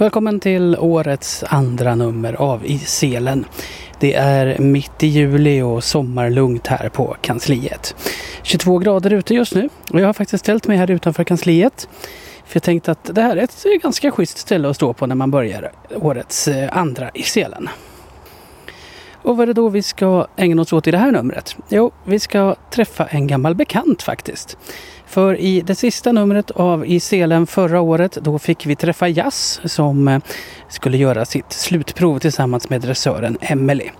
Välkommen till årets andra nummer av I selen. Det är mitt i juli och sommarlugnt här på kansliet. 22 grader ute just nu och jag har faktiskt ställt mig här utanför kansliet. För jag tänkte att det här är ett ganska schysst ställe att stå på när man börjar årets eh, andra i selen. Och vad är det då vi ska ägna oss åt i det här numret? Jo, vi ska träffa en gammal bekant faktiskt. För i det sista numret av I selen förra året då fick vi träffa Jazz som eh, skulle göra sitt slutprov tillsammans med dressören Emily.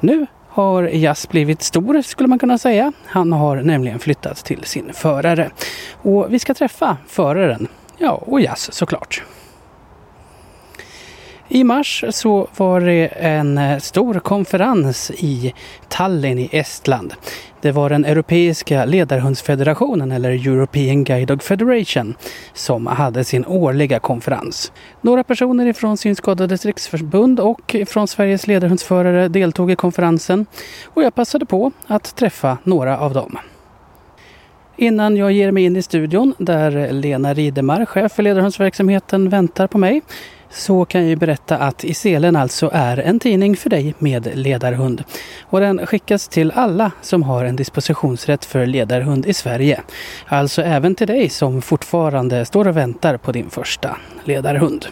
Nu har Jazz blivit stor skulle man kunna säga. Han har nämligen flyttat till sin förare. Och vi ska träffa föraren, ja och Jazz såklart. I mars så var det en eh, stor konferens i Tallinn i Estland. Det var den Europeiska ledarhundsfederationen eller European Guide Dog Federation som hade sin årliga konferens. Några personer ifrån Synskadades riksförbund och från Sveriges ledarhundsförare deltog i konferensen och jag passade på att träffa några av dem. Innan jag ger mig in i studion där Lena Ridemar, chef för ledarhundsverksamheten, väntar på mig så kan jag ju berätta att I selen alltså är en tidning för dig med ledarhund. Och den skickas till alla som har en dispositionsrätt för ledarhund i Sverige. Alltså även till dig som fortfarande står och väntar på din första ledarhund.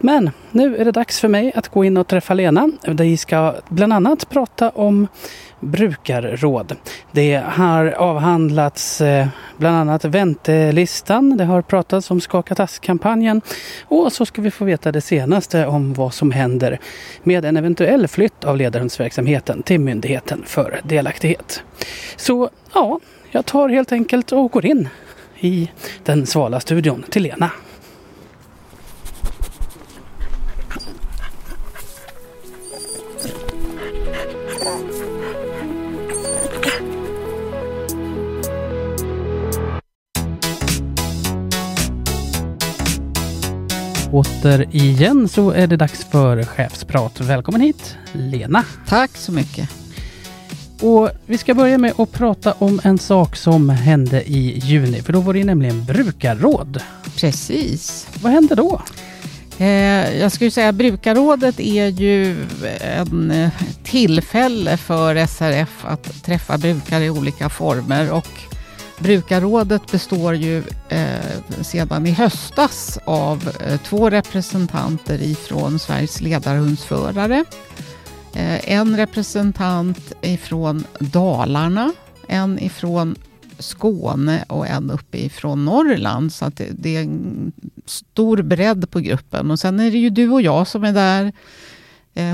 Men nu är det dags för mig att gå in och träffa Lena. Vi ska bland annat prata om brukarråd. Det har avhandlats eh, bland annat väntelistan, det har pratats om Skaka tass-kampanjen och så ska vi få veta det senaste om vad som händer med en eventuell flytt av ledarhundsverksamheten till Myndigheten för delaktighet. Så ja, jag tar helt enkelt och går in i den svala studion till Lena. Återigen så är det dags för chefsprat. Välkommen hit, Lena. Tack så mycket. Och vi ska börja med att prata om en sak som hände i juni, för då var det nämligen brukarråd. Precis. Vad hände då? Eh, jag skulle säga brukarrådet är ju en eh, tillfälle för SRF att träffa brukare i olika former och Brukarrådet består ju eh, sedan i höstas av eh, två representanter ifrån Sveriges ledarhundsförare. Eh, en representant ifrån Dalarna, en ifrån Skåne och en uppifrån Norrland. Så att det, det är en stor bredd på gruppen. Och sen är det ju du och jag som är där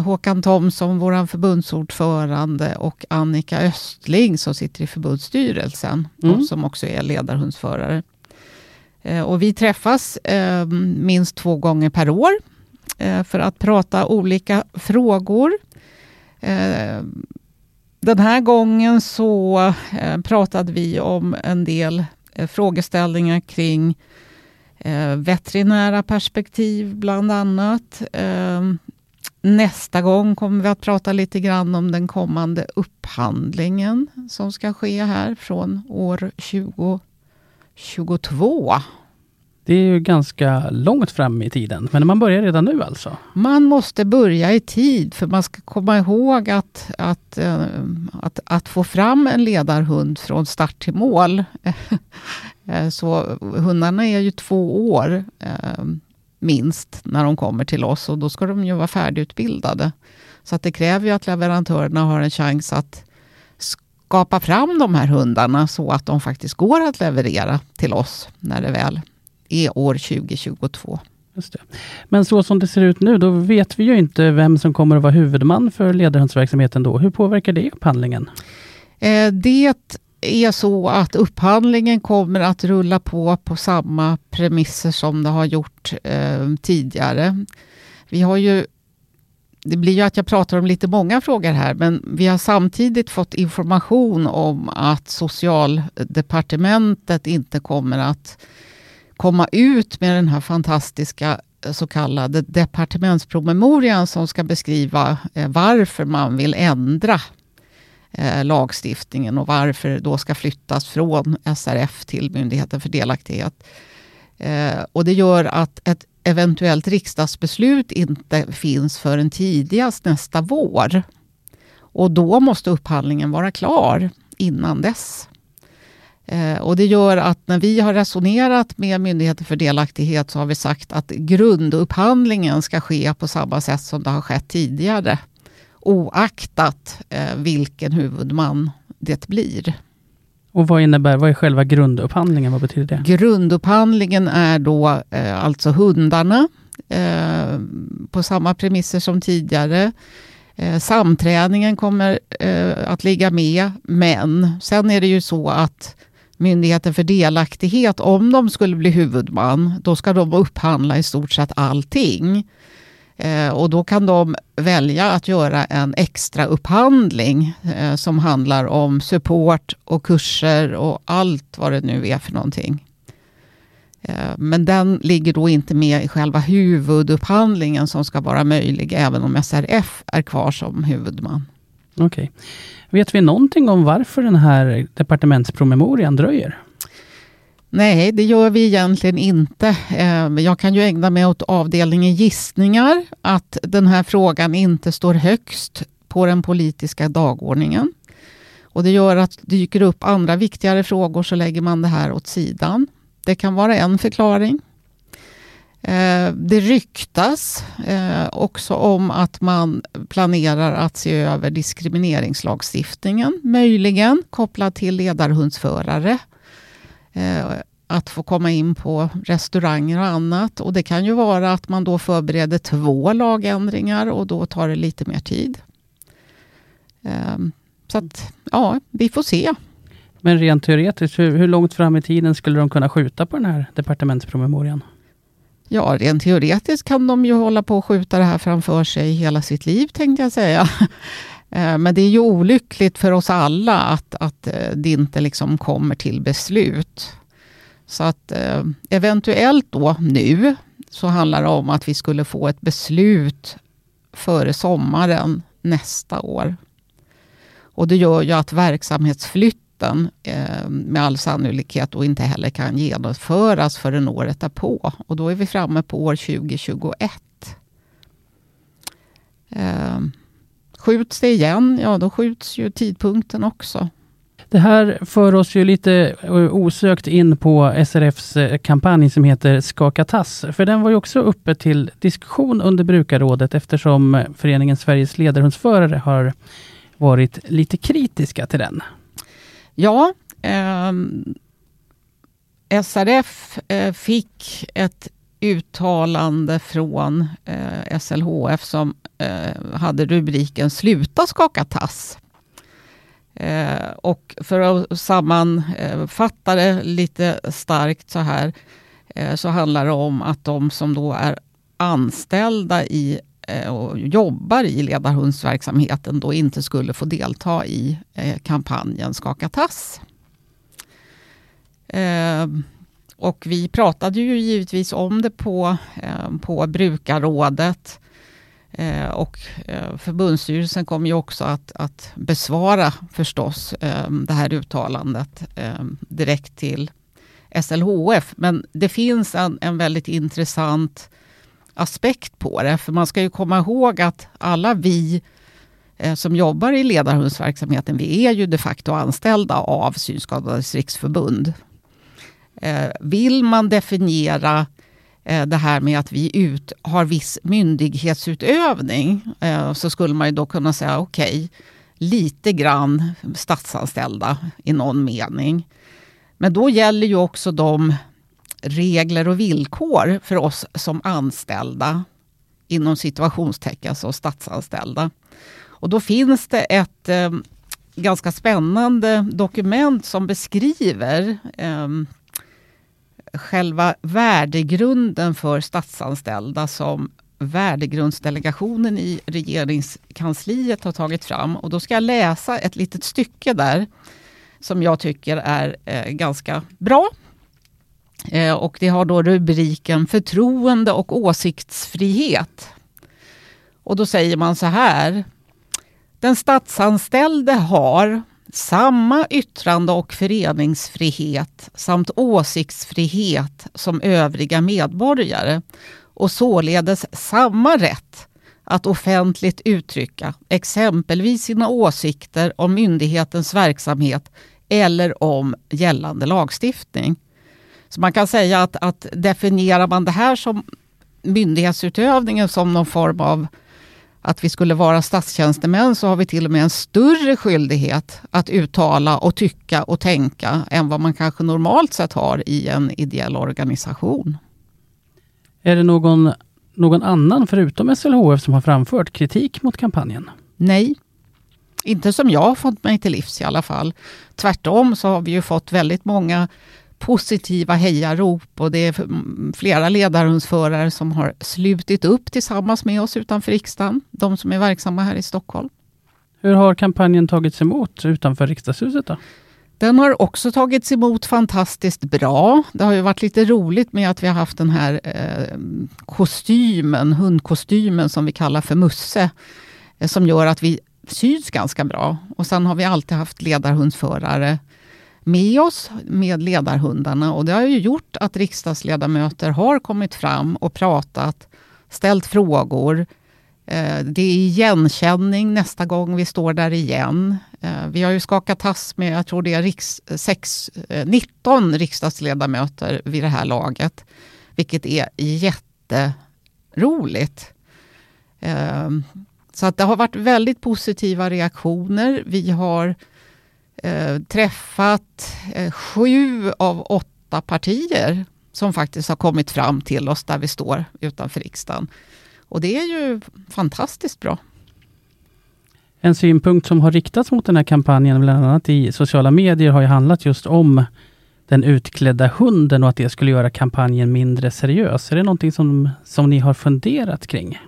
Håkan Thomsson, vår förbundsordförande och Annika Östling som sitter i förbundsstyrelsen mm. och som också är ledarhundsförare. Eh, och vi träffas eh, minst två gånger per år för att prata olika frågor. Den här gången så pratade vi om en del frågeställningar kring veterinära perspektiv bland annat. Nästa gång kommer vi att prata lite grann om den kommande upphandlingen som ska ske här från år 2022. Det är ju ganska långt fram i tiden, men man börjar redan nu alltså? Man måste börja i tid, för man ska komma ihåg att, att, äh, att, att få fram en ledarhund från start till mål. Eh, så hundarna är ju två år. Minst när de kommer till oss och då ska de ju vara färdigutbildade. Så att det kräver ju att leverantörerna har en chans att skapa fram de här hundarna så att de faktiskt går att leverera till oss när det väl är år 2022. Just det. Men så som det ser ut nu, då vet vi ju inte vem som kommer att vara huvudman för ledarhundsverksamheten då. Hur påverkar det upphandlingen? Eh, det är så att upphandlingen kommer att rulla på på samma premisser som det har gjort eh, tidigare. Vi har ju det blir ju att jag pratar om lite många frågor här, men vi har samtidigt fått information om att socialdepartementet inte kommer att komma ut med den här fantastiska eh, så kallade departementspromemorian som ska beskriva eh, varför man vill ändra eh, lagstiftningen och varför det då ska flyttas från SRF till Myndigheten för delaktighet. Eh, och det gör att ett, eventuellt riksdagsbeslut inte finns förrän tidigast nästa vår. Och då måste upphandlingen vara klar innan dess. Eh, och det gör att när vi har resonerat med Myndigheten för delaktighet så har vi sagt att grundupphandlingen ska ske på samma sätt som det har skett tidigare. Oaktat eh, vilken huvudman det blir. Och vad innebär, vad är själva grundupphandlingen? Vad betyder det? Grundupphandlingen är då eh, alltså hundarna eh, på samma premisser som tidigare. Eh, samträningen kommer eh, att ligga med, men sen är det ju så att Myndigheten för delaktighet, om de skulle bli huvudman, då ska de upphandla i stort sett allting. Eh, och då kan de välja att göra en extra upphandling eh, som handlar om support och kurser och allt vad det nu är för någonting. Eh, men den ligger då inte med i själva huvudupphandlingen som ska vara möjlig även om SRF är kvar som huvudman. Okej. Okay. Vet vi någonting om varför den här departementspromemorian dröjer? Nej, det gör vi egentligen inte. Eh, jag kan ju ägna mig åt avdelningen gissningar, att den här frågan inte står högst på den politiska dagordningen. Och det gör att dyker upp andra viktigare frågor så lägger man det här åt sidan. Det kan vara en förklaring. Eh, det ryktas eh, också om att man planerar att se över diskrimineringslagstiftningen, möjligen kopplat till ledarhundsförare. Eh, att få komma in på restauranger och annat. Och det kan ju vara att man då förbereder två lagändringar och då tar det lite mer tid. Så att, ja, vi får se. Men rent teoretiskt, hur, hur långt fram i tiden skulle de kunna skjuta på den här departementspromemorian? Ja, rent teoretiskt kan de ju hålla på att skjuta det här framför sig hela sitt liv, tänkte jag säga. Eh, men det är ju olyckligt för oss alla att, att eh, det inte liksom kommer till beslut. Så att eh, eventuellt då nu så handlar det om att vi skulle få ett beslut före sommaren nästa år. Och det gör ju att verksamhetsflytten eh, med all sannolikhet då inte heller kan genomföras förrän året därpå. Och då är vi framme på år 2021. Eh, skjuts det igen, ja då skjuts ju tidpunkten också. Det här för oss ju lite eh, osökt in på SRFs eh, kampanj som heter Skaka tass. För den var ju också uppe till diskussion under brukarrådet eftersom föreningen Sveriges ledarhundsförare har varit lite kritiska till den. Ja, eh, SRF eh, fick ett uttalande från eh, SLHF som eh, hade rubriken Sluta skaka tass. Eh, och för att sammanfatta eh, det lite starkt så här eh, så handlar det om att de som då är anställda i Eh, och jobbar i ledarhundsverksamheten då inte skulle få delta i eh, kampanjen Skaka tass. Eh, och vi pratade ju givetvis om det på, eh, på brukarrådet. Eh, och eh, förbundsstyrelsen kommer ju också att, att besvara förstås det här uttalandet direkt till SLHF. Men det finns en, en väldigt intressant aspekt på det. För man ska ju komma ihåg att alla vi som jobbar i ledarhundsverksamheten, vi är ju de facto anställda av Synskadades riksförbund. Eh, vill man definiera eh, det här med att vi ut, har viss myndighetsutövning eh, så skulle man ju då kunna säga okej, okay, lite grann statsanställda i någon mening. Men då gäller ju också de regler och villkor för oss som anställda inom situationstecken, alltså statsanställda. Och då finns det ett eh, ganska spännande dokument som beskriver eh, själva värdegrunden för statsanställda som värdegrundsdelegationen i regeringskansliet har tagit fram. Och då ska jag läsa ett litet stycke där som jag tycker är eh, ganska bra Eh, och det har då rubriken Förtroende och åsiktsfrihet. Och då säger man så här. Den statsanställde har samma yttrande och föreningsfrihet samt åsiktsfrihet som övriga medborgare. och således samma rätt att offentligt uttrycka exempelvis sina åsikter om myndighetens verksamhet eller om gällande lagstiftning. Så man kan säga att, att definierar man det här som myndighetsutövningen som någon form av att vi skulle vara statstjänstemän så har vi till och med en större skyldighet att uttala och tycka och tänka än vad man kanske normalt sett har i en ideell organisation. Är det någon, någon annan förutom SLHF som har framfört kritik mot kampanjen? Nej, inte som jag har fått mig till livs i alla fall. Tvärtom så har vi ju fått väldigt många positiva hejarop och det är flera ledarhundsförare som har slutit upp tillsammans med oss utanför riksdagen, de som är verksamma här i Stockholm. Hur har kampanjen tagits emot utanför riksdagshuset? Då? Den har också tagits emot fantastiskt bra. Det har ju varit lite roligt med att vi har haft den här eh, kostymen, hundkostymen som vi kallar för Musse, eh, som gör att vi syns ganska bra. Och sen har vi alltid haft ledarhundsförare med oss med ledarhundarna och det har ju gjort att riksdagsledamöter har kommit fram och pratat, ställt frågor. Eh, det är igenkänning nästa gång vi står där igen. Eh, vi har ju skakat tass med, jag tror det är riks, sex, eh, 19 riksdagsledamöter vid det här laget. Vilket är jätteroligt. Så att det har varit väldigt positiva reaktioner. Vi har eh, träffat eh, sju av åtta partier som faktiskt har kommit fram till oss där vi står utanför riksdagen. Och det är ju fantastiskt bra. En synpunkt som har riktats mot den här kampanjen, bland annat i sociala medier, har ju handlat just om den utklädda hunden och att det skulle göra kampanjen mindre seriös. Är det någonting som, som ni har funderat kring?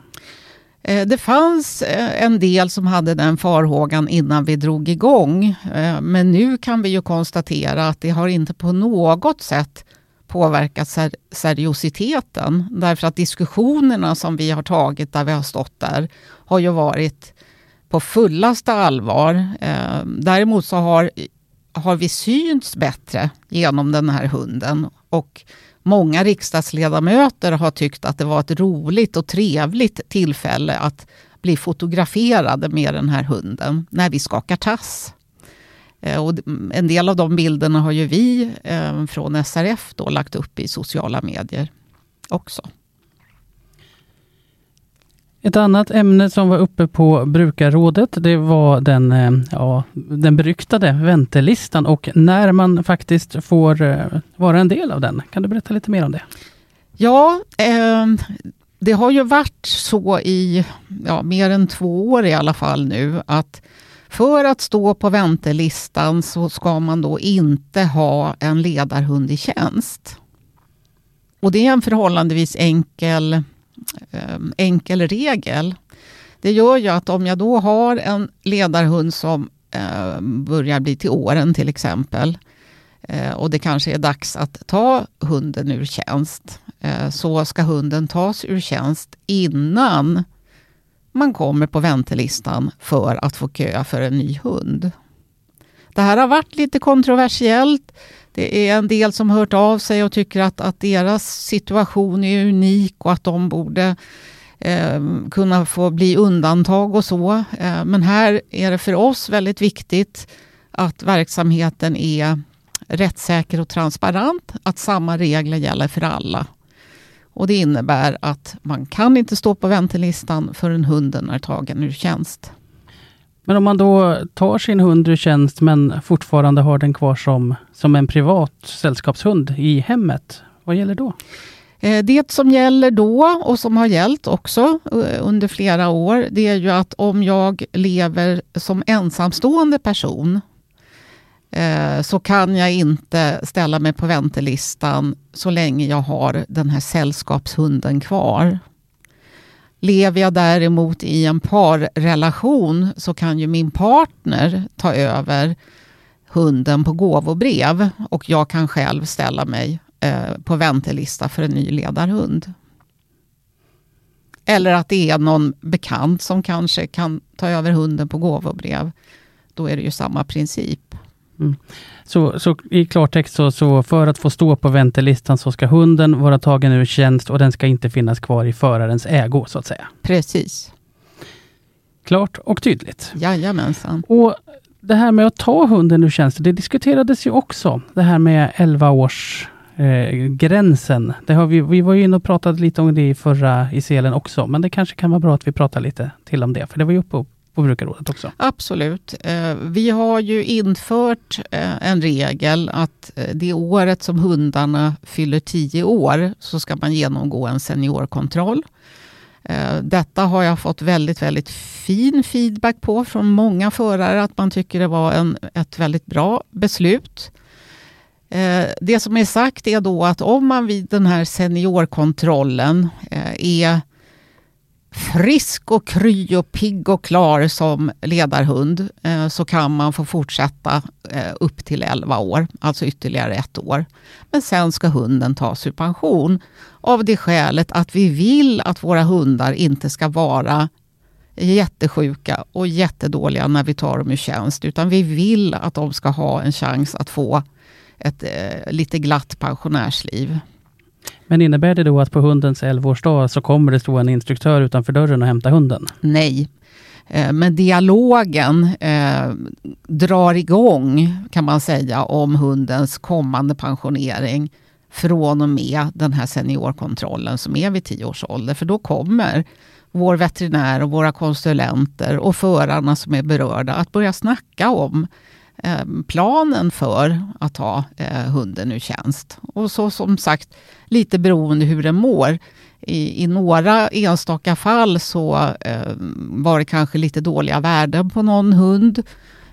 Eh, det fanns eh, en del som hade den farhågan innan vi drog igång. Eh, men nu kan vi ju konstatera att det har inte på något sätt påverkat ser seriositeten. Därför att diskussionerna som vi har tagit där vi har stått där har ju varit på fullaste allvar. Däremot så har, har vi synts bättre genom den här hunden. Och många riksdagsledamöter har tyckt att det var ett roligt och trevligt tillfälle att bli fotograferade med den här hunden när vi skakar tass. Eh, och en del av de bilderna har ju vi eh, från SRF då lagt upp i sociala medier också. Ett annat ämne som var uppe på brukarrådet, det var den, eh, ja, den beryktade väntelistan och när man faktiskt får eh, vara en del av den. Kan du berätta lite mer om det? Ja, eh, det har ju varit så i ja, mer än två år i alla fall nu att för att stå på väntelistan så ska man då inte ha en ledarhund i tjänst. Och det är en förhållandevis enkel Ehm, enkel regel. Det gör ju att om jag då har en ledarhund som ehm, börjar bli till åren till exempel eh, och det kanske är dags att ta hunden ur tjänst eh, så ska hunden tas ur tjänst innan man kommer på väntelistan för att få köa för en ny hund. Det här har varit lite kontroversiellt. Det är en del som hört av sig och tycker att, att deras situation är unik och att de borde eh, kunna få bli undantag och så. Eh, men här är det för oss väldigt viktigt att verksamheten är rättssäker och transparent, att samma regler gäller för alla. Och Det innebär att man kan inte stå på väntelistan förrän hunden är tagen ur tjänst. Men om man då tar sin hund ur tjänst men fortfarande har den kvar som, som en privat sällskapshund i hemmet, vad gäller då? Eh, det som gäller då och som har gällt också eh, under flera år, det är ju att om jag lever som ensamstående person eh, så kan jag inte ställa mig på väntelistan så länge jag har den här sällskapshunden kvar. Lever jag däremot i en parrelation så kan ju min partner ta över hunden på gåvobrev och jag kan själv ställa mig eh, på väntelista för en ny ledarhund. Eller att det är någon bekant som kanske kan ta över hunden på gåvobrev. Då är det ju samma princip. Mm. Så, så i klartext, så, så för att få stå på väntelistan så ska hunden vara tagen ur tjänst och den ska inte finnas kvar i förarens ägo, så att säga. Precis. Klart och tydligt. Jajamensan. Och det här med att ta hunden ur tjänst, det diskuterades ju också. Det här med 11 års eh, gränsen. Det har vi, vi var ju inne och pratade lite om det i förra i selen också, men det kanske kan vara bra att vi pratar lite till om det, för det var ju uppe på brukarrådet också. Absolut. Eh, vi har ju infört eh, en regel att eh, det året som hundarna fyller 10 år så ska man genomgå en seniorkontroll. Detta har jag fått väldigt, väldigt fin feedback på från många förare, att man tycker det var en, ett väldigt bra beslut. Det som är sagt är då att om man vid den här seniorkontrollen är frisk och kry och pigg och klar som ledarhund eh, så kan man få fortsätta eh, upp till 11 år, alltså ytterligare ett år. Men sen ska hunden tas ur pension av det skälet att vi vill att våra hundar inte ska vara jättesjuka och jättedåliga när vi tar dem ur tjänst, utan vi vill att de ska ha en chans att få ett eh, lite glatt pensionärsliv. Men innebär det då att på hundens 11-årsdag så kommer det stå en instruktör utanför dörren och hämta hunden? Nej. Eh, men dialogen eh, drar igång, kan man säga, om hundens kommande pensionering från och med den här seniorkontrollen som är vid 10 års ålder. För då kommer vår veterinär och våra konsulenter och förarna som är berörda att börja snacka om Eh, planen för att ha eh, hunden ur tjänst. Och så som sagt, lite beroende hur den mår. I, i några enstaka fall så eh, var det kanske lite dåliga värden på någon hund.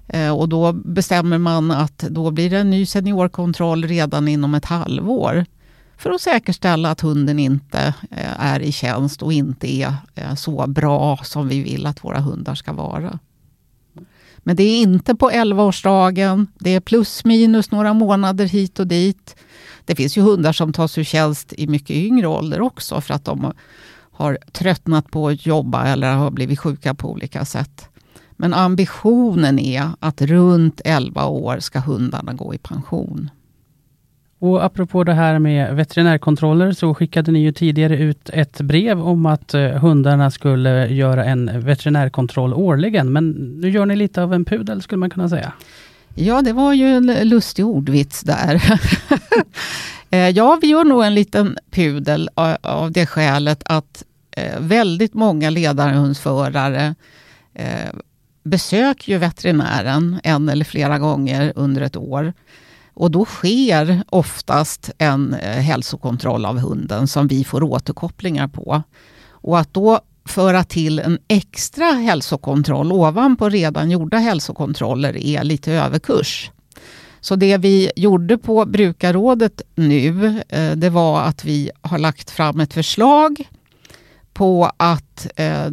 Eh, och då bestämmer man att då blir det en ny seniorkontroll redan inom ett halvår. För att säkerställa att hunden inte eh, är i tjänst och inte är eh, så bra som vi vill att våra hundar ska vara. Men det är inte på 11-årsdagen. Det är plus minus några månader hit och dit. Det finns ju hundar som tas ur tjänst i mycket yngre ålder också för att de har tröttnat på att jobba eller har blivit sjuka på olika sätt. Men ambitionen är att runt 11 år ska hundarna gå i pension. Och apropå det här med veterinärkontroller så skickade ni ju tidigare ut ett brev om att eh, hundarna skulle göra en veterinärkontroll årligen. Men nu gör ni lite av en pudel skulle man kunna säga. Ja, det var ju en lustig ordvits där. Eh, ja, vi gör nog en liten pudel av det skälet att eh, väldigt många ledarhundsförare besöker ju veterinären en eller flera gånger under ett år. Och då sker oftast en eh, hälsokontroll av hunden som vi får återkopplingar på. Och att då föra till en extra hälsokontroll ovanpå redan gjorda hälsokontroller är lite överkurs. Så det vi gjorde på brukarrådet nu, eh, det var att vi har lagt fram ett förslag på att eh,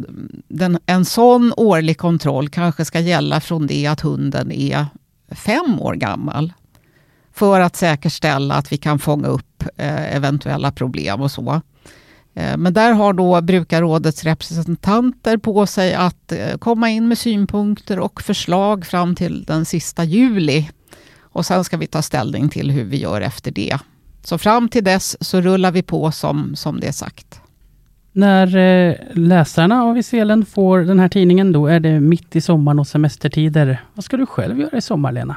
den, en sån årlig kontroll kanske ska gälla från det att hunden är fem år gammal för att säkerställa att vi kan fånga upp eh, eventuella problem och så. Eh, men där har då brukarrådets representanter på sig att eh, komma in med synpunkter och förslag fram till den sista juli. Och sen ska vi ta ställning till hur vi gör efter det. Så fram till dess så rullar vi på som, som det är sagt. När eh, läsarna av Iselen får den här tidningen, då är det mitt i sommaren och semestertider. Vad ska du själv göra i sommar, Lena?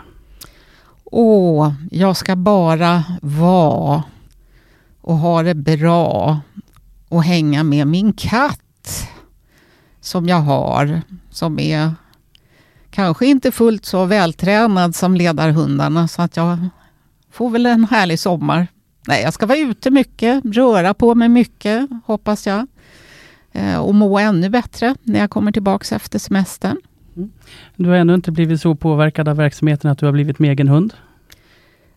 Åh, jag ska bara vara och ha det bra och hänga med min katt som jag har, som är kanske inte fullt så vältränad som ledarhundarna, så att jag får väl en härlig sommar. Nej, jag ska vara ute mycket, röra på mig mycket, hoppas jag. Eh, och må ännu bättre när jag kommer tillbaka efter semestern. Mm. Du har ännu inte blivit så påverkad av verksamheten att du har blivit med egen hund?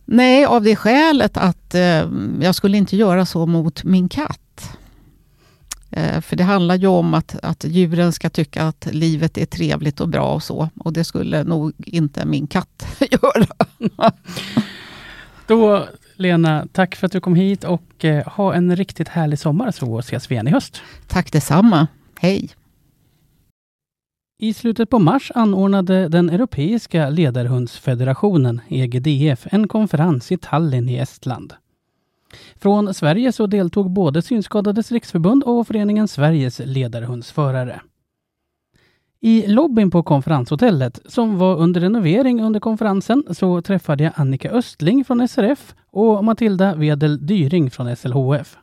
Nej, av det skälet att eh, jag skulle inte göra så mot min katt. Eh, för det handlar ju om att, att djuren ska tycka att livet är trevligt och bra och så. Och det skulle nog inte min katt göra. Då Lena, tack för att du kom hit och eh, ha en riktigt härlig sommar så ses vi igen i höst. Tack detsamma. Hej! I slutet på mars anordnade den Europeiska ledarhundsfederationen, EGDF, en konferens i Tallinn i Estland. Från Sverige så deltog både Synskadades riksförbund och föreningen Sveriges ledarhundsförare. I lobbyn på konferenshotellet, som var under renovering under konferensen, så träffade jag Annika Östling från SRF och Matilda Wedel Dyring från SLHF.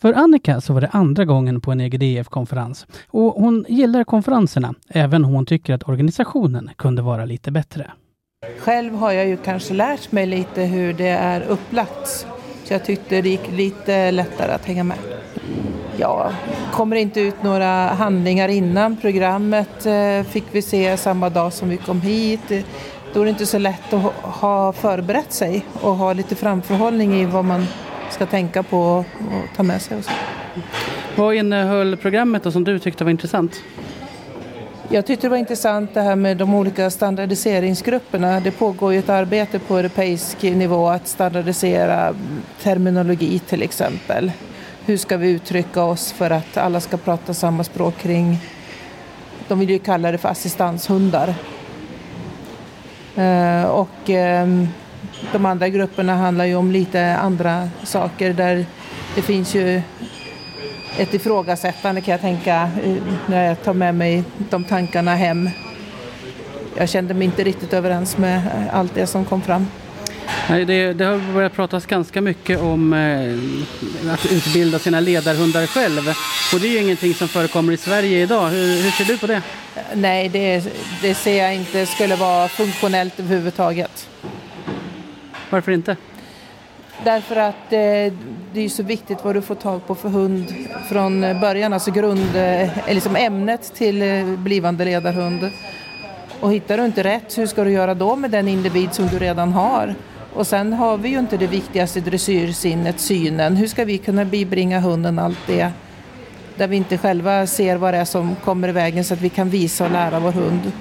För Annika så var det andra gången på en EGDF-konferens och hon gillar konferenserna, även om hon tycker att organisationen kunde vara lite bättre. Själv har jag ju kanske lärt mig lite hur det är upplagt, så jag tyckte det gick lite lättare att hänga med. Ja, kommer inte ut några handlingar innan programmet eh, fick vi se samma dag som vi kom hit. Då är det inte så lätt att ha förberett sig och ha lite framförhållning i vad man ska tänka på och ta med sig. Och så. Vad innehöll programmet då som du tyckte var intressant? Jag tyckte det var intressant det här med de olika standardiseringsgrupperna. Det pågår ju ett arbete på europeisk nivå att standardisera terminologi till exempel. Hur ska vi uttrycka oss för att alla ska prata samma språk kring, de vill ju kalla det för assistanshundar. Eh, och ehm, de andra grupperna handlar ju om lite andra saker där det finns ju ett ifrågasättande kan jag tänka eh, när jag tar med mig de tankarna hem. Jag kände mig inte riktigt överens med allt det som kom fram. Nej, det, det har börjat pratas ganska mycket om eh, att utbilda sina ledarhundar själv. Och det är ju ingenting som förekommer i Sverige idag. Hur, hur ser du på det? Nej, det, det ser jag inte skulle vara funktionellt överhuvudtaget. Varför inte? Därför att eh, det är så viktigt vad du får tag på för hund från eh, början, alltså grund, eh, liksom ämnet till eh, blivande ledarhund. Och hittar du inte rätt, hur ska du göra då med den individ som du redan har? Och sen har vi ju inte det viktigaste dressyrsinnet, synen. Hur ska vi kunna bibringa hunden allt det där vi inte själva ser vad det är som kommer i vägen så att vi kan visa och lära vår hund.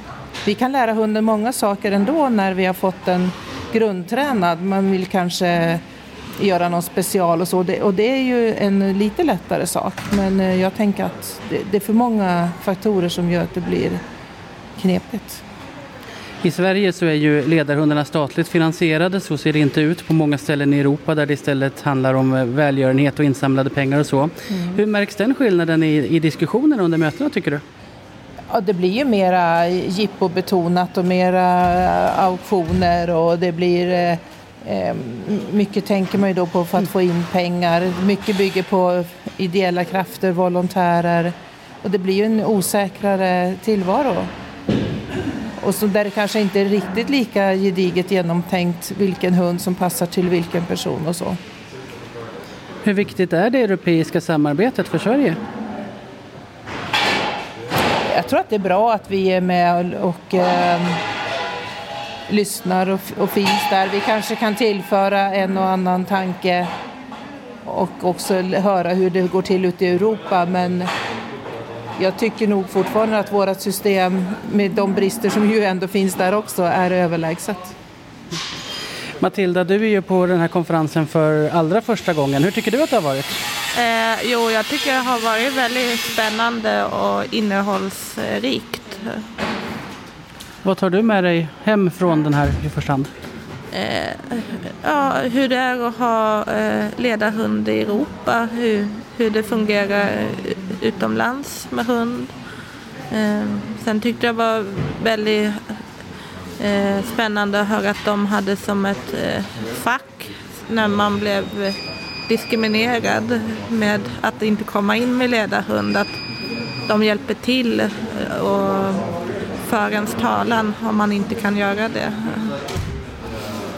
Vi kan lära hunden många saker ändå när vi har fått den grundtränad. Man vill kanske göra någon special och så och det är ju en lite lättare sak men eh, jag tänker att det är för många faktorer som gör att det blir knepigt. I Sverige så är ju ledarhundarna statligt finansierade, så ser det inte ut på många ställen i Europa där det istället handlar om eh, välgörenhet och insamlade pengar och så. Mm. Hur märks den skillnaden i, i diskussionerna under mötena tycker du? Ja, det blir ju mera jippobetonat och mera eh, auktioner och det blir eh, eh, mycket tänker man ju då på för att få in pengar. Mycket bygger på ideella krafter, volontärer och det blir ju en osäkrare tillvaro. Och så där det kanske inte är riktigt lika gediget genomtänkt vilken hund som passar till vilken person och så. Hur viktigt är det europeiska samarbetet för Sverige? Jag tror att det är bra att vi är med och, eh, lyssnar och, och finns där. Vi kanske kan tillföra en och annan tanke och också höra hur det går till ute i Europa men jag tycker nog fortfarande att vårt system med de brister som ju ändå finns där också är överlägset. Matilda, du är ju på den här konferensen för allra första gången. Hur tycker du att det har varit? Eh, jo, jag tycker det har varit väldigt spännande och innehållsrikt. Vad tar du med dig hem från den här i första hand? Eh, ja, hur det är att ha eh, ledarhund i Europa, hur, hur det fungerar utomlands med hund. Eh, sen tyckte jag det var väldigt eh, spännande att höra att de hade som ett eh, fack när man blev diskriminerad med att inte komma in med ledarhund. Att de hjälper till och för ens talan om man inte kan göra det.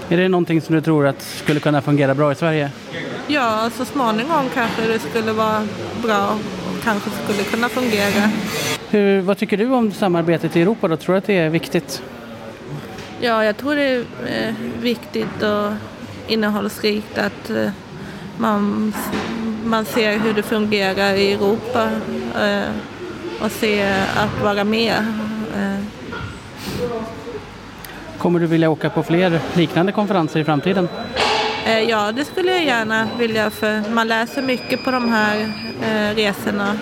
Är det någonting som du tror att skulle kunna fungera bra i Sverige? Ja, så småningom kanske det skulle vara bra och kanske skulle kunna fungera. Hur, vad tycker du om samarbetet i Europa då? Tror du att det är viktigt? Ja, jag tror det är eh, viktigt och innehållsrikt att eh, man, man ser hur det fungerar i Europa eh, och ser att vara med. Kommer du vilja åka på fler liknande konferenser i framtiden? Ja, det skulle jag gärna vilja för man läser mycket på de här resorna.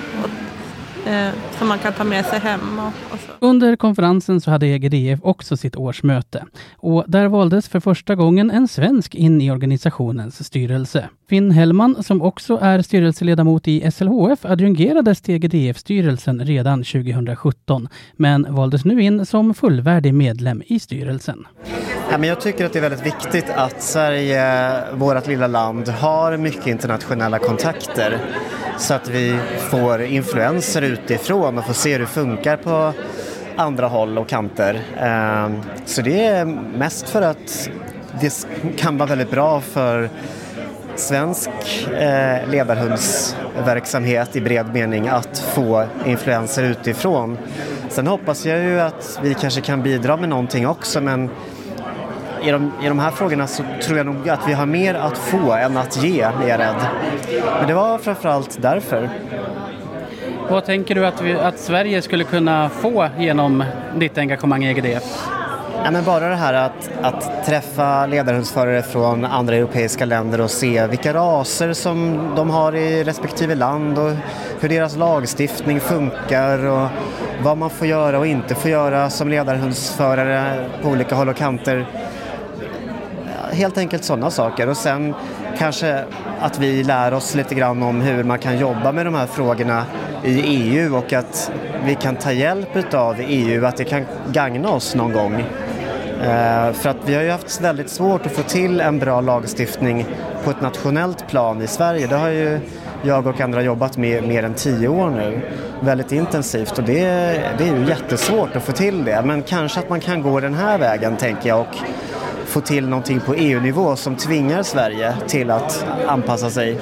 Eh, som man kan ta med sig hem. Och, och Under konferensen så hade EGDF också sitt årsmöte och där valdes för första gången en svensk in i organisationens styrelse. Finn Hellman, som också är styrelseledamot i SLHF, adjungerades till EGDF-styrelsen redan 2017, men valdes nu in som fullvärdig medlem i styrelsen. Ja, men jag tycker att det är väldigt viktigt att Sverige, vårt lilla land, har mycket internationella kontakter så att vi får influenser utifrån och få se hur det funkar på andra håll och kanter. Ehm, så det är mest för att det kan vara väldigt bra för svensk eh, ledarhundsverksamhet i bred mening att få influenser utifrån. Sen hoppas jag ju att vi kanske kan bidra med någonting också men i de, i de här frågorna så tror jag nog att vi har mer att få än att ge, är jag rädd. Men det var framförallt därför. Vad tänker du att, vi, att Sverige skulle kunna få genom ditt engagemang i EGDF? Ja, men bara det här att, att träffa ledarhundsförare från andra europeiska länder och se vilka raser som de har i respektive land och hur deras lagstiftning funkar och vad man får göra och inte får göra som ledarhundsförare på olika håll och kanter. Helt enkelt sådana saker och sen kanske att vi lär oss lite grann om hur man kan jobba med de här frågorna i EU och att vi kan ta hjälp av EU, att det kan gagna oss någon gång. Eh, för att vi har ju haft väldigt svårt att få till en bra lagstiftning på ett nationellt plan i Sverige. Det har ju jag och andra jobbat med mer än tio år nu, väldigt intensivt och det, det är ju jättesvårt att få till det. Men kanske att man kan gå den här vägen tänker jag och få till någonting på EU-nivå som tvingar Sverige till att anpassa sig.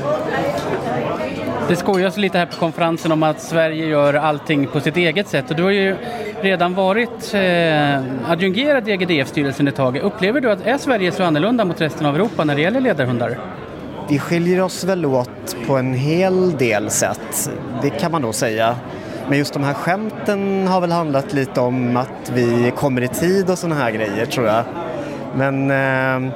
Det skojas lite här på konferensen om att Sverige gör allting på sitt eget sätt och du har ju redan varit eh, adjungerad i EGDF-styrelsen ett tag. Upplever du att är Sverige så annorlunda mot resten av Europa när det gäller ledarhundar? Vi skiljer oss väl åt på en hel del sätt, det kan man nog säga. Men just de här skämten har väl handlat lite om att vi kommer i tid och sådana här grejer tror jag. Men eh,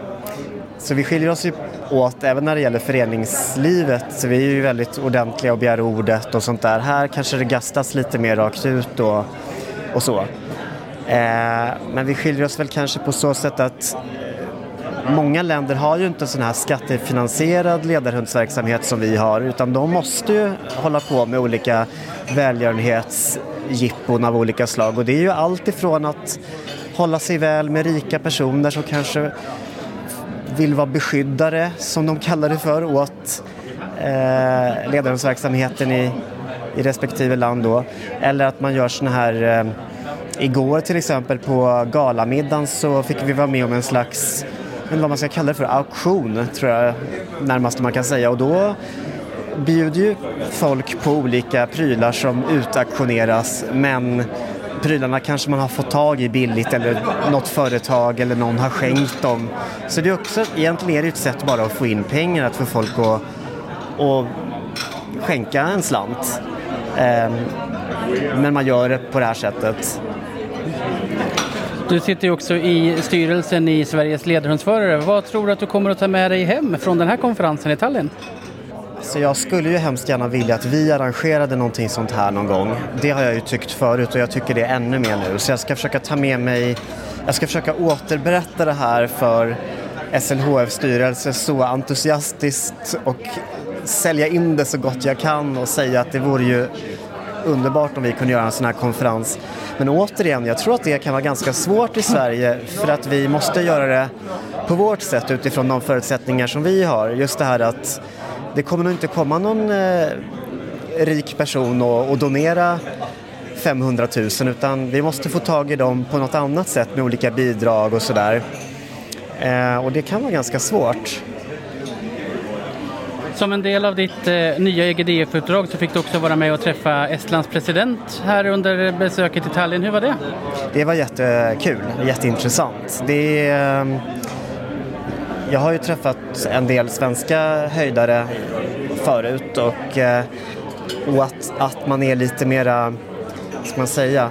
så vi skiljer oss ju åt även när det gäller föreningslivet. Så vi är ju väldigt ordentliga och begär ordet och sånt där. Här kanske det gastas lite mer rakt ut och, och så. Eh, men vi skiljer oss väl kanske på så sätt att många länder har ju inte sån här skattefinansierad ledarhundsverksamhet som vi har utan de måste ju hålla på med olika välgörenhetsjippon av olika slag och det är ju allt ifrån att hålla sig väl med rika personer som kanske vill vara beskyddare, som de kallar det för, åt eh, ledarhundsverksamheten i, i respektive land då. Eller att man gör såna här eh, Igår till exempel på galamiddagen så fick vi vara med om en slags, vad man ska kalla det för, auktion tror jag närmast man kan säga och då bjuder ju folk på olika prylar som utauktioneras men prylarna kanske man har fått tag i billigt eller något företag eller någon har skänkt dem. Så det är också, egentligen är det ett sätt bara att få in pengar, att få folk att, att skänka en slant. Ehm, men man gör det på det här sättet. Du sitter ju också i styrelsen i Sveriges ledarhundsförare. Vad tror du att du kommer att ta med dig hem från den här konferensen i Tallinn? Alltså jag skulle ju hemskt gärna vilja att vi arrangerade någonting sånt här någon gång. Det har jag ju tyckt förut och jag tycker det ännu mer nu. Så jag ska försöka ta med mig, jag ska försöka återberätta det här för SLHF styrelse så entusiastiskt och sälja in det så gott jag kan och säga att det vore ju underbart om vi kunde göra en sån här konferens. Men återigen, jag tror att det kan vara ganska svårt i Sverige för att vi måste göra det på vårt sätt utifrån de förutsättningar som vi har. Just det här att det kommer nog inte komma någon eh, rik person och, och donera 500 000 utan vi måste få tag i dem på något annat sätt med olika bidrag och sådär. Eh, och det kan vara ganska svårt. Som en del av ditt eh, nya EGDF-uppdrag så fick du också vara med och träffa Estlands president här under besöket i Tallinn. Hur var det? Det var jättekul, jätteintressant. Det är, eh, jag har ju träffat en del svenska höjdare förut och, eh, och att, att man är lite mera, ska man säga,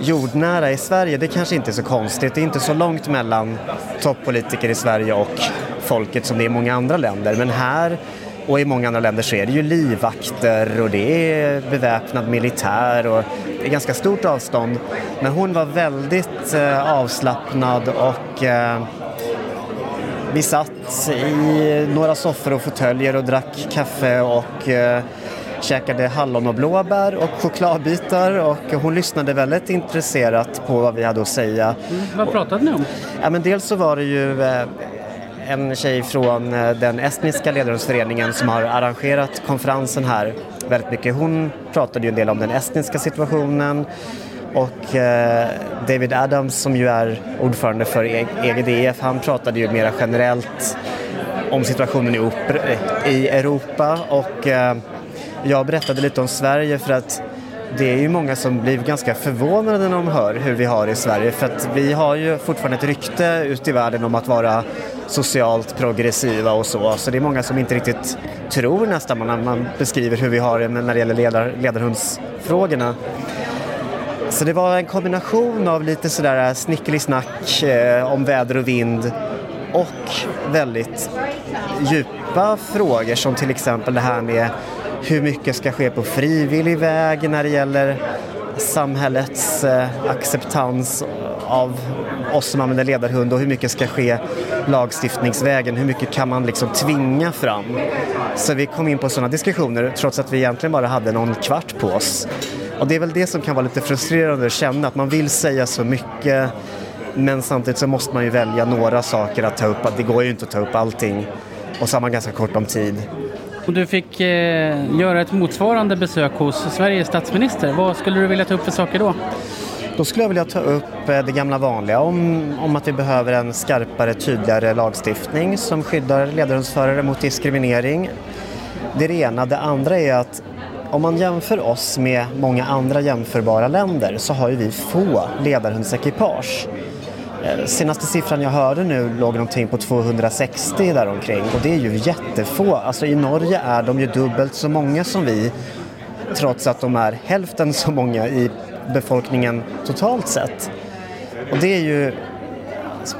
jordnära i Sverige, det kanske inte är så konstigt. Det är inte så långt mellan toppolitiker i Sverige och folket som det är i många andra länder. Men här Och i många andra länder så är det ju livvakter och det är beväpnad militär och det är ganska stort avstånd. Men hon var väldigt eh, avslappnad och eh, vi satt i några soffor och fåtöljer och drack kaffe och eh, käkade hallon och blåbär och chokladbitar och hon lyssnade väldigt intresserat på vad vi hade att säga. Mm, vad pratade ni om? Ja, men dels så var det ju eh, en tjej från eh, den estniska ledarhundsföreningen som har arrangerat konferensen här väldigt mycket. Hon pratade ju en del om den estniska situationen och eh, David Adams som ju är ordförande för e- EGDF, han pratade ju mera generellt om situationen i, i Europa och eh, jag berättade lite om Sverige för att det är ju många som blir ganska förvånade när de hör hur vi har det i Sverige för att vi har ju fortfarande ett rykte ute i världen om att vara socialt progressiva och så. Så det är många som inte riktigt tror nästan när man beskriver hur vi har det när det gäller ledar, ledarhundsfrågorna. Så det var en kombination av lite sådär snickelisnack eh, om väder och vind och väldigt djupa frågor som till exempel det här med hur mycket ska ske på frivillig väg när det gäller samhällets eh, acceptans av oss som använder ledarhund och hur mycket ska ske lagstiftningsvägen, hur mycket kan man liksom tvinga fram? Så vi kom in på sådana diskussioner trots att vi egentligen bara hade någon kvart på oss. Och det är väl det som kan vara lite frustrerande att känna, att man vill säga så mycket men samtidigt så måste man ju välja några saker att ta upp, det går ju inte att ta upp allting och så har man ganska kort om tid. Om du fick eh, göra ett motsvarande besök hos Sveriges statsminister, vad skulle du vilja ta upp för saker då? Då skulle jag vilja ta upp eh, det gamla vanliga om, om att vi behöver en skarpare, tydligare lagstiftning som skyddar ledarhundsförare mot diskriminering. Det är det ena. Det andra är att om man jämför oss med många andra jämförbara länder så har ju vi få ledarhundsekipage. Eh, senaste siffran jag hörde nu låg någonting på 260 däromkring och det är ju jättefå. Alltså i Norge är de ju dubbelt så många som vi trots att de är hälften så många i befolkningen totalt sett. Och det är ju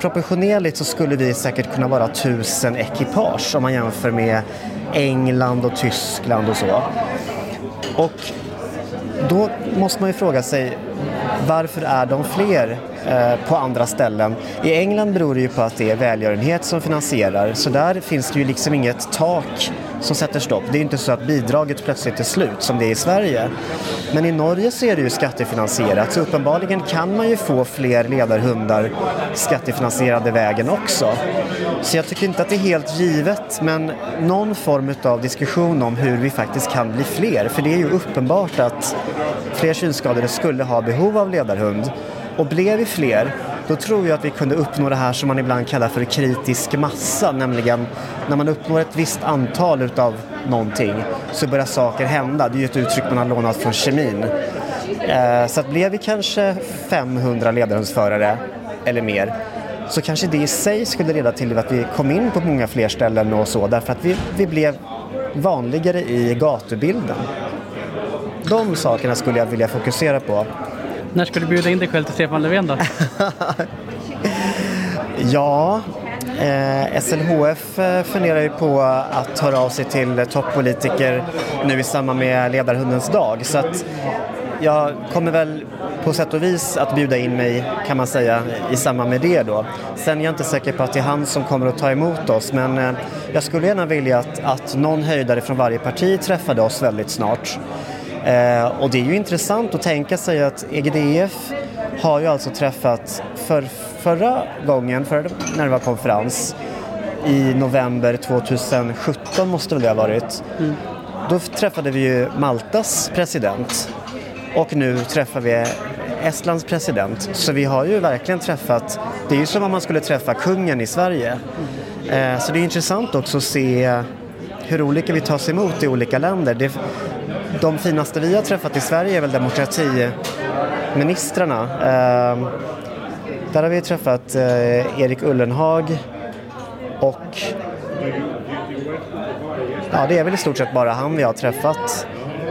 proportionerligt så skulle vi säkert kunna vara tusen ekipage om man jämför med England och Tyskland och så. Och då måste man ju fråga sig varför är de fler eh, på andra ställen? I England beror det ju på att det är välgörenhet som finansierar så där finns det ju liksom inget tak som sätter stopp. Det är inte så att bidraget plötsligt är slut som det är i Sverige. Men i Norge så är det ju skattefinansierat så uppenbarligen kan man ju få fler ledarhundar skattefinansierade vägen också. Så jag tycker inte att det är helt givet men någon form av diskussion om hur vi faktiskt kan bli fler för det är ju uppenbart att fler synskadade skulle ha behov av ledarhund och blev vi fler då tror jag att vi kunde uppnå det här som man ibland kallar för kritisk massa, nämligen när man uppnår ett visst antal utav någonting så börjar saker hända. Det är ju ett uttryck man har lånat från kemin. Eh, så att blev vi kanske 500 ledarhundsförare eller mer så kanske det i sig skulle leda till att vi kom in på många fler ställen och så därför att vi, vi blev vanligare i gatubilden. De sakerna skulle jag vilja fokusera på. När ska du bjuda in dig själv till Stefan Löfven då? ja, eh, SLHF eh, funderar ju på att höra av sig till toppolitiker nu i samband med ledarhundens dag. Så att jag kommer väl på sätt och vis att bjuda in mig kan man säga i samband med det då. Sen är jag inte säker på att det är han som kommer att ta emot oss men eh, jag skulle gärna vilja att, att någon höjdare från varje parti träffade oss väldigt snart. Eh, och det är ju intressant att tänka sig att EGDF har ju alltså träffat för förra gången, för när det var konferens, i november 2017 måste väl det ha varit. Mm. Då träffade vi ju Maltas president och nu träffar vi Estlands president. Så vi har ju verkligen träffat, det är ju som om man skulle träffa kungen i Sverige. Mm. Så det är intressant också att se hur olika vi tas emot i olika länder. Det, de finaste vi har träffat i Sverige är väl demokratiministrarna. Eh, där har vi träffat eh, Erik Ullenhag och ja, det är väl i stort sett bara han vi har träffat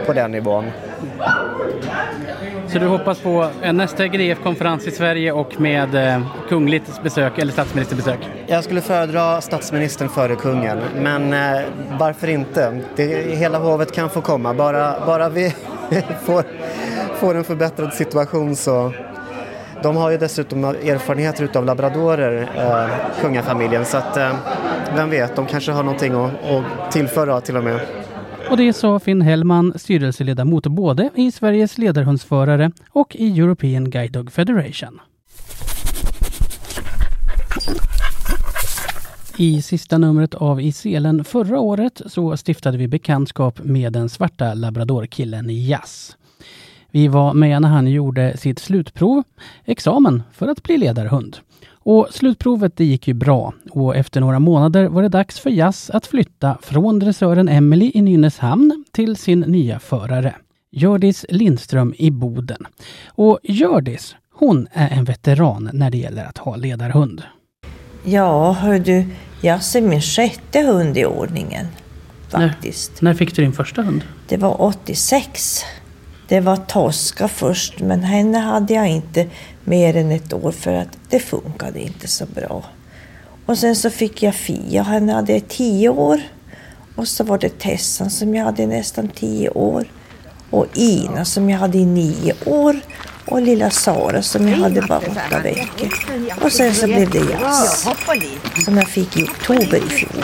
på den nivån. Så du hoppas på en nästa GDF-konferens i Sverige och med eh, kungligt besök eller statsministerbesök? Jag skulle föredra statsministern före kungen, men eh, varför inte? Det, hela hovet kan få komma, bara, bara vi får, får en förbättrad situation så de har ju dessutom erfarenheter utav labradorer, eh, kungafamiljen, så att eh, vem vet, de kanske har någonting att, att tillföra till och med. Och det sa Finn Hellman, styrelseledamot både i Sveriges ledarhundsförare och i European Guide Dog Federation. I sista numret av I selen förra året så stiftade vi bekantskap med den svarta labradorkillen Jazz. Vi var med när han gjorde sitt slutprov, examen, för att bli ledarhund. Och slutprovet det gick ju bra och efter några månader var det dags för Jazz att flytta från dressören Emily i Nynäshamn till sin nya förare, Gördis Lindström i Boden. Och Gördis, hon är en veteran när det gäller att ha ledarhund. Ja, hör du, Jazz är min sjätte hund i ordningen. Faktiskt. När, när fick du din första hund? Det var 86. Det var Tosca först, men henne hade jag inte mer än ett år för att det funkade inte så bra. Och sen så fick jag Fia, henne hade jag tio år. Och så var det Tessan som jag hade i nästan tio år. Och Ina som jag hade i nio år. Och lilla Sara som jag hade bara åtta veckor. Och sen så blev det Jazz. Som jag fick i oktober i fjol.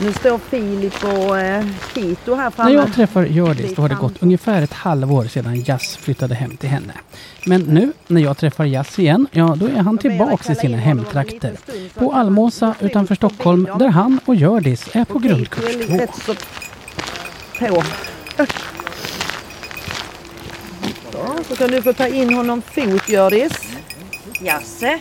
Nu står Filip och eh, Kito här framme. När jag träffar Hjördis då har det gått ungefär ett halvår sedan Jazz flyttade hem till henne. Men nu när jag träffar Jazz igen, ja då är han tillbaks i sina hemtrakter. På Almåsa utanför Stockholm där han och Hjördis är på grundkurs 2. På. Så, så kan du få ta in honom fot Hjördis. Jasse,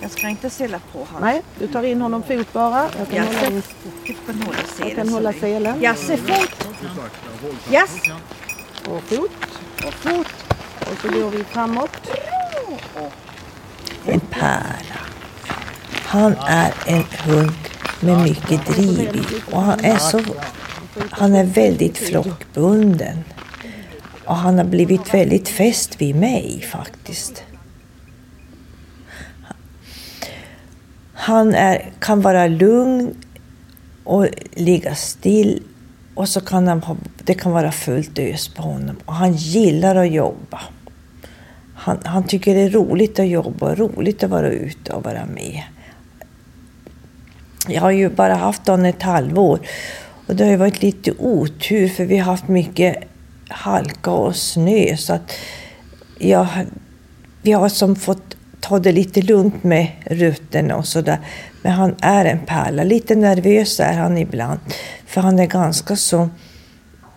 jag ska inte ställa på honom. Nej, du tar in honom fot bara. Jag kan Jasse, hålla, du kan hålla jag kan selen. hålla selen. Jasse, fot! Jass! Och fot. Och fot. Och så går vi framåt. En pärla. Han är en hund med mycket driv och han är så... Han är väldigt flockbunden. Och han har blivit väldigt fäst vid mig faktiskt. Han är, kan vara lugn och ligga still och så kan han ha, det kan vara fullt ös på honom. Och han gillar att jobba. Han, han tycker det är roligt att jobba och roligt att vara ute och vara med. Jag har ju bara haft honom ett halvår och det har ju varit lite otur för vi har haft mycket halka och snö så att jag, vi har som fått ta det lite lugnt med rutterna och sådär. Men han är en pärla. Lite nervös är han ibland. För han är ganska så...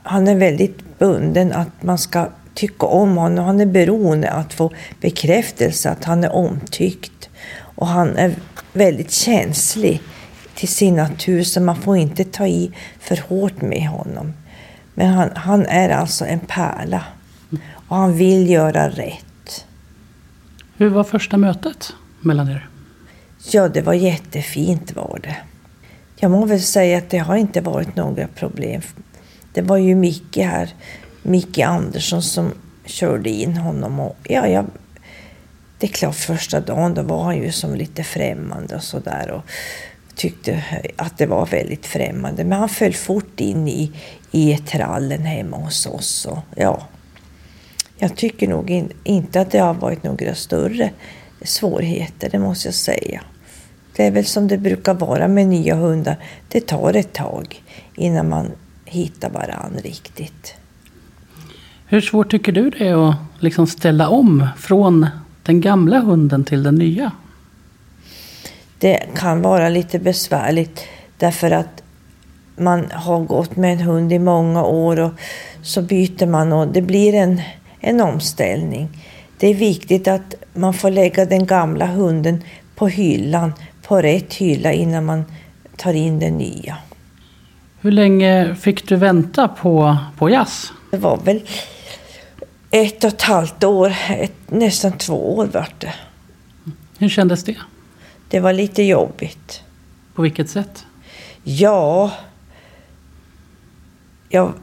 Han är väldigt bunden att man ska tycka om honom. Han är beroende att få bekräftelse att han är omtyckt. Och han är väldigt känslig till sin natur så man får inte ta i för hårt med honom. Men han, han är alltså en pärla. Och han vill göra rätt. Hur var första mötet mellan er? Ja, det var jättefint var det. Jag må väl säga att det har inte varit några problem. Det var ju Micke här, Micke Andersson som körde in honom och ja, jag, det är klart första dagen då var han ju som lite främmande och sådär och tyckte att det var väldigt främmande. Men han föll fort in i, i trallen hemma hos oss och ja, jag tycker nog in, inte att det har varit några större svårigheter, det måste jag säga. Det är väl som det brukar vara med nya hundar. Det tar ett tag innan man hittar varann riktigt. Hur svårt tycker du det är att liksom ställa om från den gamla hunden till den nya? Det kan vara lite besvärligt därför att man har gått med en hund i många år och så byter man och det blir en, en omställning. Det är viktigt att man får lägga den gamla hunden på hyllan, på rätt hylla innan man tar in den nya. Hur länge fick du vänta på, på jazz? Det var väl ett och ett halvt år, ett, nästan två år vart det. Hur kändes det? Det var lite jobbigt. På vilket sätt? Ja, jag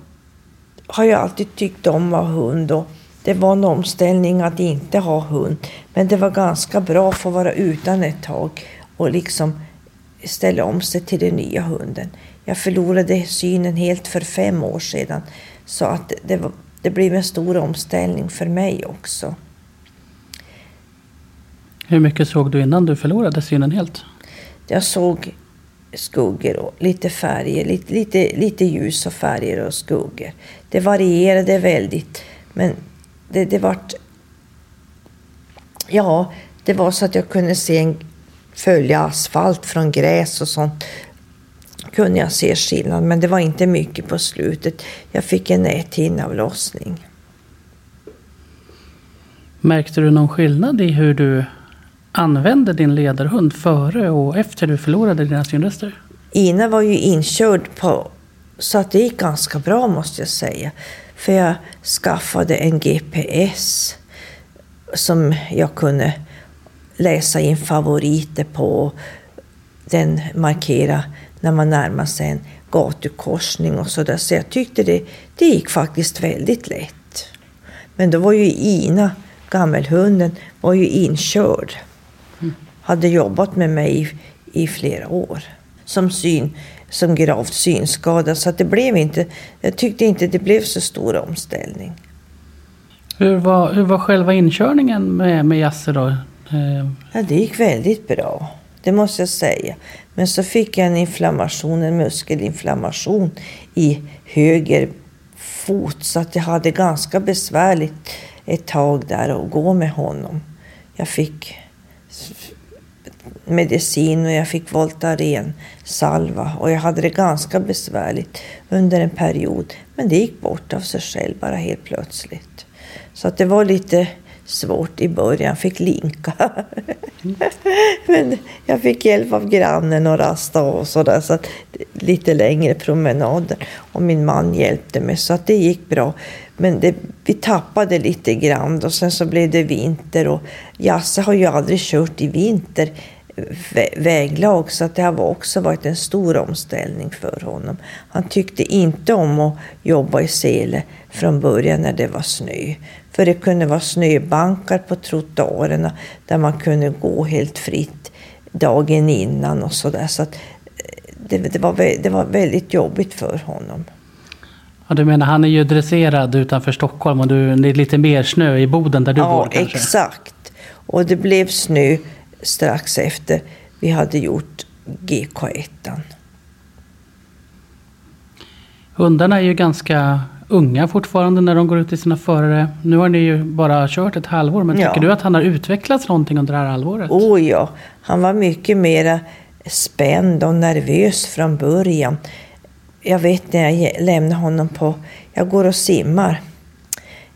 har ju alltid tyckt om att ha hund och det var en omställning att inte ha hund. Men det var ganska bra att få vara utan ett tag och liksom ställa om sig till den nya hunden. Jag förlorade synen helt för fem år sedan så att det, var, det blev en stor omställning för mig också. Hur mycket såg du innan du förlorade synen helt? Jag såg skuggor och lite färger, lite, lite, lite ljus och färger och skuggor. Det varierade väldigt, men det, det vart... Ja, det var så att jag kunde se en, följa asfalt från gräs och sånt. Kunde jag se skillnad, men det var inte mycket på slutet. Jag fick en näthinneavlossning. Märkte du någon skillnad i hur du använde din ledarhund före och efter du förlorade dina synrester? Ina var ju inkörd på, så att det gick ganska bra måste jag säga. För jag skaffade en GPS som jag kunde läsa in favoriter på. Den markera när man närmar sig en gatukorsning och sådär. Så jag tyckte det, det gick faktiskt väldigt lätt. Men då var ju Ina, gammelhunden, var ju inkörd hade jobbat med mig i, i flera år som, syn, som gravt synskadad. Så att det blev inte, jag tyckte inte det blev så stor omställning. Hur var, hur var själva inkörningen med, med Jasse då? Eh, Ja, det gick väldigt bra. Det måste jag säga. Men så fick jag en inflammation, en muskelinflammation i höger fot. Så att jag hade ganska besvärligt ett tag där att gå med honom. Jag fick medicin och jag fick Voltaren salva och jag hade det ganska besvärligt under en period. Men det gick bort av sig själv bara helt plötsligt. Så att det var lite svårt i början, fick linka. Men jag fick hjälp av grannen och rasta och sådär. Så att lite längre promenader. Och min man hjälpte mig så att det gick bra. Men det, vi tappade lite grann och sen så blev det vinter och Jasse har ju aldrig kört i vinter väglag så att det har också varit en stor omställning för honom. Han tyckte inte om att jobba i sele från början när det var snö. För det kunde vara snöbankar på trottoarerna där man kunde gå helt fritt dagen innan och sådär. Så att eh, det, det, var, det var väldigt jobbigt för honom. ja, du menar han är ju dresserad utanför Stockholm och du, det är lite mer snö i Boden där du ja, bor kanske? exakt. Och det blev snö strax efter vi hade gjort GK1. Hundarna är ju ganska unga fortfarande när de går ut till sina förare. Nu har ni ju bara kört ett halvår, men Ja. tycker du att han har utvecklats någonting under det här halvåret? Oh ja, han var mycket mer spänd och nervös från början. Jag vet när jag lämnar honom på... Jag går och simmar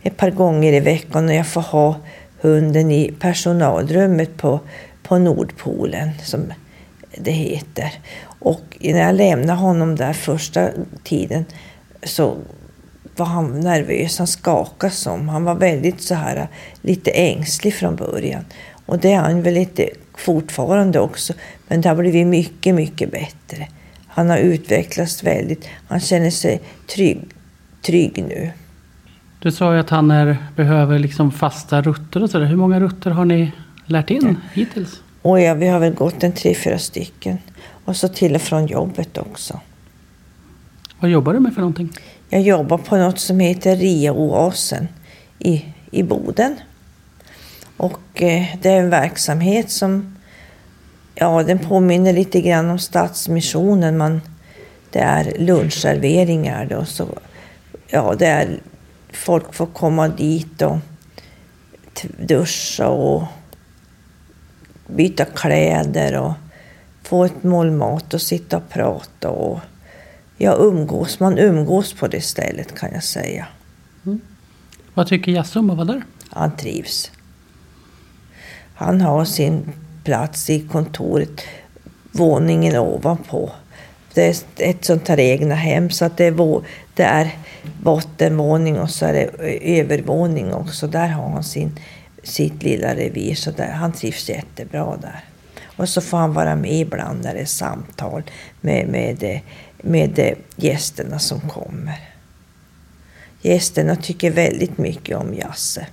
ett par gånger i veckan och jag får ha hunden i personalrummet på, på Nordpolen, som det heter. Och när jag lämnade honom där första tiden så var han nervös, han skakade som. Han var väldigt så här lite ängslig från början. Och det är han väl lite fortfarande också. Men det har blivit mycket, mycket bättre. Han har utvecklats väldigt. Han känner sig trygg, trygg nu. Du sa ju att han är, behöver liksom fasta rutter och sådär. Hur många rutter har ni lärt in hittills? Och ja, vi har väl gått en tre, fyra stycken. Och så till och från jobbet också. Vad jobbar du med för någonting? Jag jobbar på något som heter RIA-oasen i, i Boden. Och eh, det är en verksamhet som ja, den påminner lite grann om Stadsmissionen. Man, det är lunchserveringar då, så ja, det är folk får komma dit och duscha och byta kläder och få ett mål mat och sitta och prata och ja, umgås. Man umgås på det stället kan jag säga. Vad tycker Jasse om att vara där? Han trivs. Han har sin plats i kontoret, våningen ovanpå. Det är ett sånt här egna hem så att det är, det är bottenvåning och så är det övervåning också. Där har han sin, sitt lilla revir så där, han trivs jättebra där. Och så får han vara med ibland när det är samtal med, med, med gästerna som kommer. Gästerna tycker väldigt mycket om Jasse.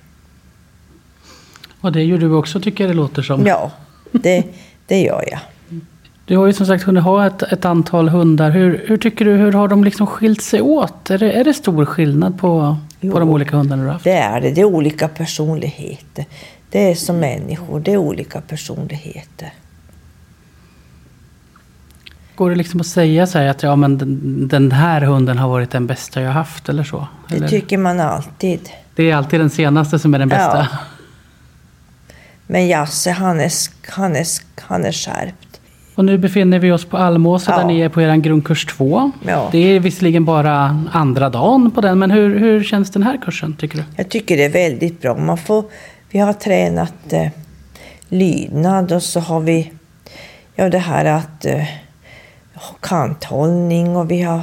Och det gör du också tycker det låter som. Ja, det, det gör jag. Du har ju som sagt hunnit ha ett, ett antal hundar. Hur, hur tycker du, hur har de liksom skilt sig åt? Är det, är det stor skillnad på, jo, på de olika hundarna du haft? det är det. Det är olika personligheter. Det är som människor, det är olika personligheter. Går det liksom att säga så att ja, men den, den, här hunden har varit den bästa jag haft eller så? Eller? Det tycker man alltid. Det är alltid den senaste som är den bästa? Ja. Men Jasse, han är, han är, han är skärpt. Och nu befinner vi oss på Almåsa ja. där ni är på er grundkurs 2. Ja. Det är visserligen bara andra dagen på den, men hur, hur känns den här kursen tycker du? Jag tycker det är väldigt bra. Man får, vi har tränat eh, lydnad och så har vi ja, det här att eh, kanthållning och vi, har,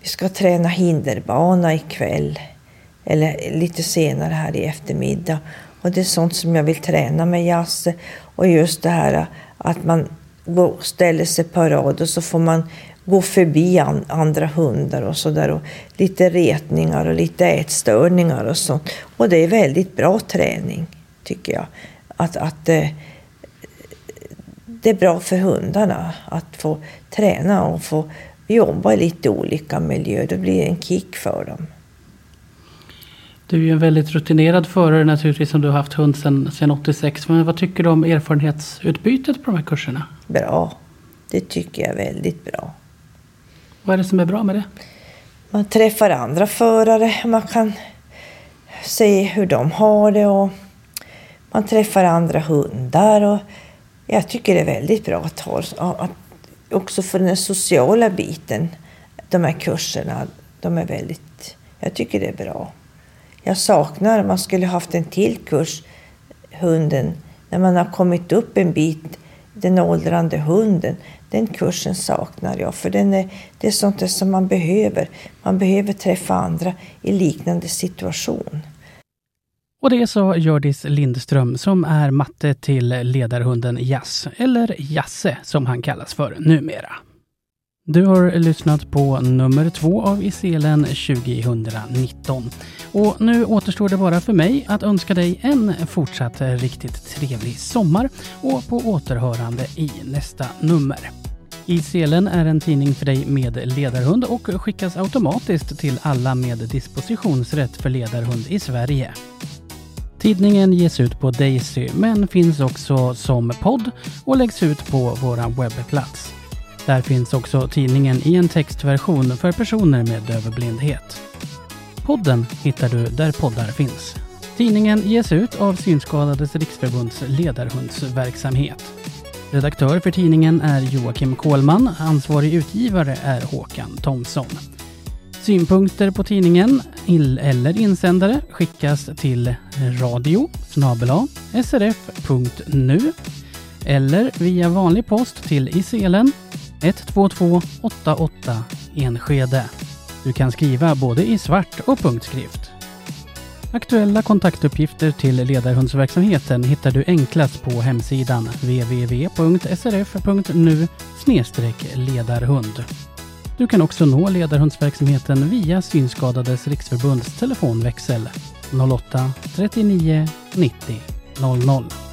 vi ska träna hinderbana ikväll. Eller lite senare här i eftermiddag. Och det är sånt som jag vill träna med Jasse. Och just det här att man går, ställer sig på rad och så får man gå förbi an, andra hundar och sådär. Lite retningar och lite ätstörningar och sånt. Och det är väldigt bra träning, tycker jag. Att, att eh, det är bra för hundarna att få träna och få jobba i lite olika miljöer. Det blir en kick för dem. Du är ju en väldigt rutinerad förare naturligtvis som du har haft hund sedan, sedan 86. Men vad tycker du om erfarenhetsutbytet på de här kurserna? Bra. Det tycker jag är väldigt bra. Vad är det som är bra med det? Man träffar andra förare. Man kan se hur de har det och man träffar andra hundar. Och jag tycker det är väldigt bra att ha, att också för den sociala biten, de här kurserna, de är väldigt, jag tycker det är bra. Jag saknar, man skulle haft en till kurs, hunden, när man har kommit upp en bit, den åldrande hunden. Den kursen saknar jag, för den är, det är sånt som man behöver. Man behöver träffa andra i liknande situation. Och det sa Gördis Lindström som är matte till ledarhunden Jass, eller Jasse som han kallas för numera. Du har lyssnat på nummer två av Iselen 2019. Och nu återstår det bara för mig att önska dig en fortsatt riktigt trevlig sommar och på återhörande i nästa nummer. Iselen är en tidning för dig med ledarhund och skickas automatiskt till alla med dispositionsrätt för ledarhund i Sverige. Tidningen ges ut på Daisy men finns också som podd och läggs ut på vår webbplats. Där finns också tidningen i en textversion för personer med dövblindhet. Podden hittar du där poddar finns. Tidningen ges ut av Synskadades riksförbunds ledarhundsverksamhet. Redaktör för tidningen är Joakim Kohlman, ansvarig utgivare är Håkan Thomsson. Synpunkter på tidningen eller insändare skickas till radio srf.nu eller via vanlig post till Iselen 12288 Enskede. Du kan skriva både i svart och punktskrift. Aktuella kontaktuppgifter till ledarhundsverksamheten hittar du enklast på hemsidan www.srf.nu ledarhund. Du kan också nå ledarhundsverksamheten via Synskadades riksförbunds telefonväxel 08-39 90 00.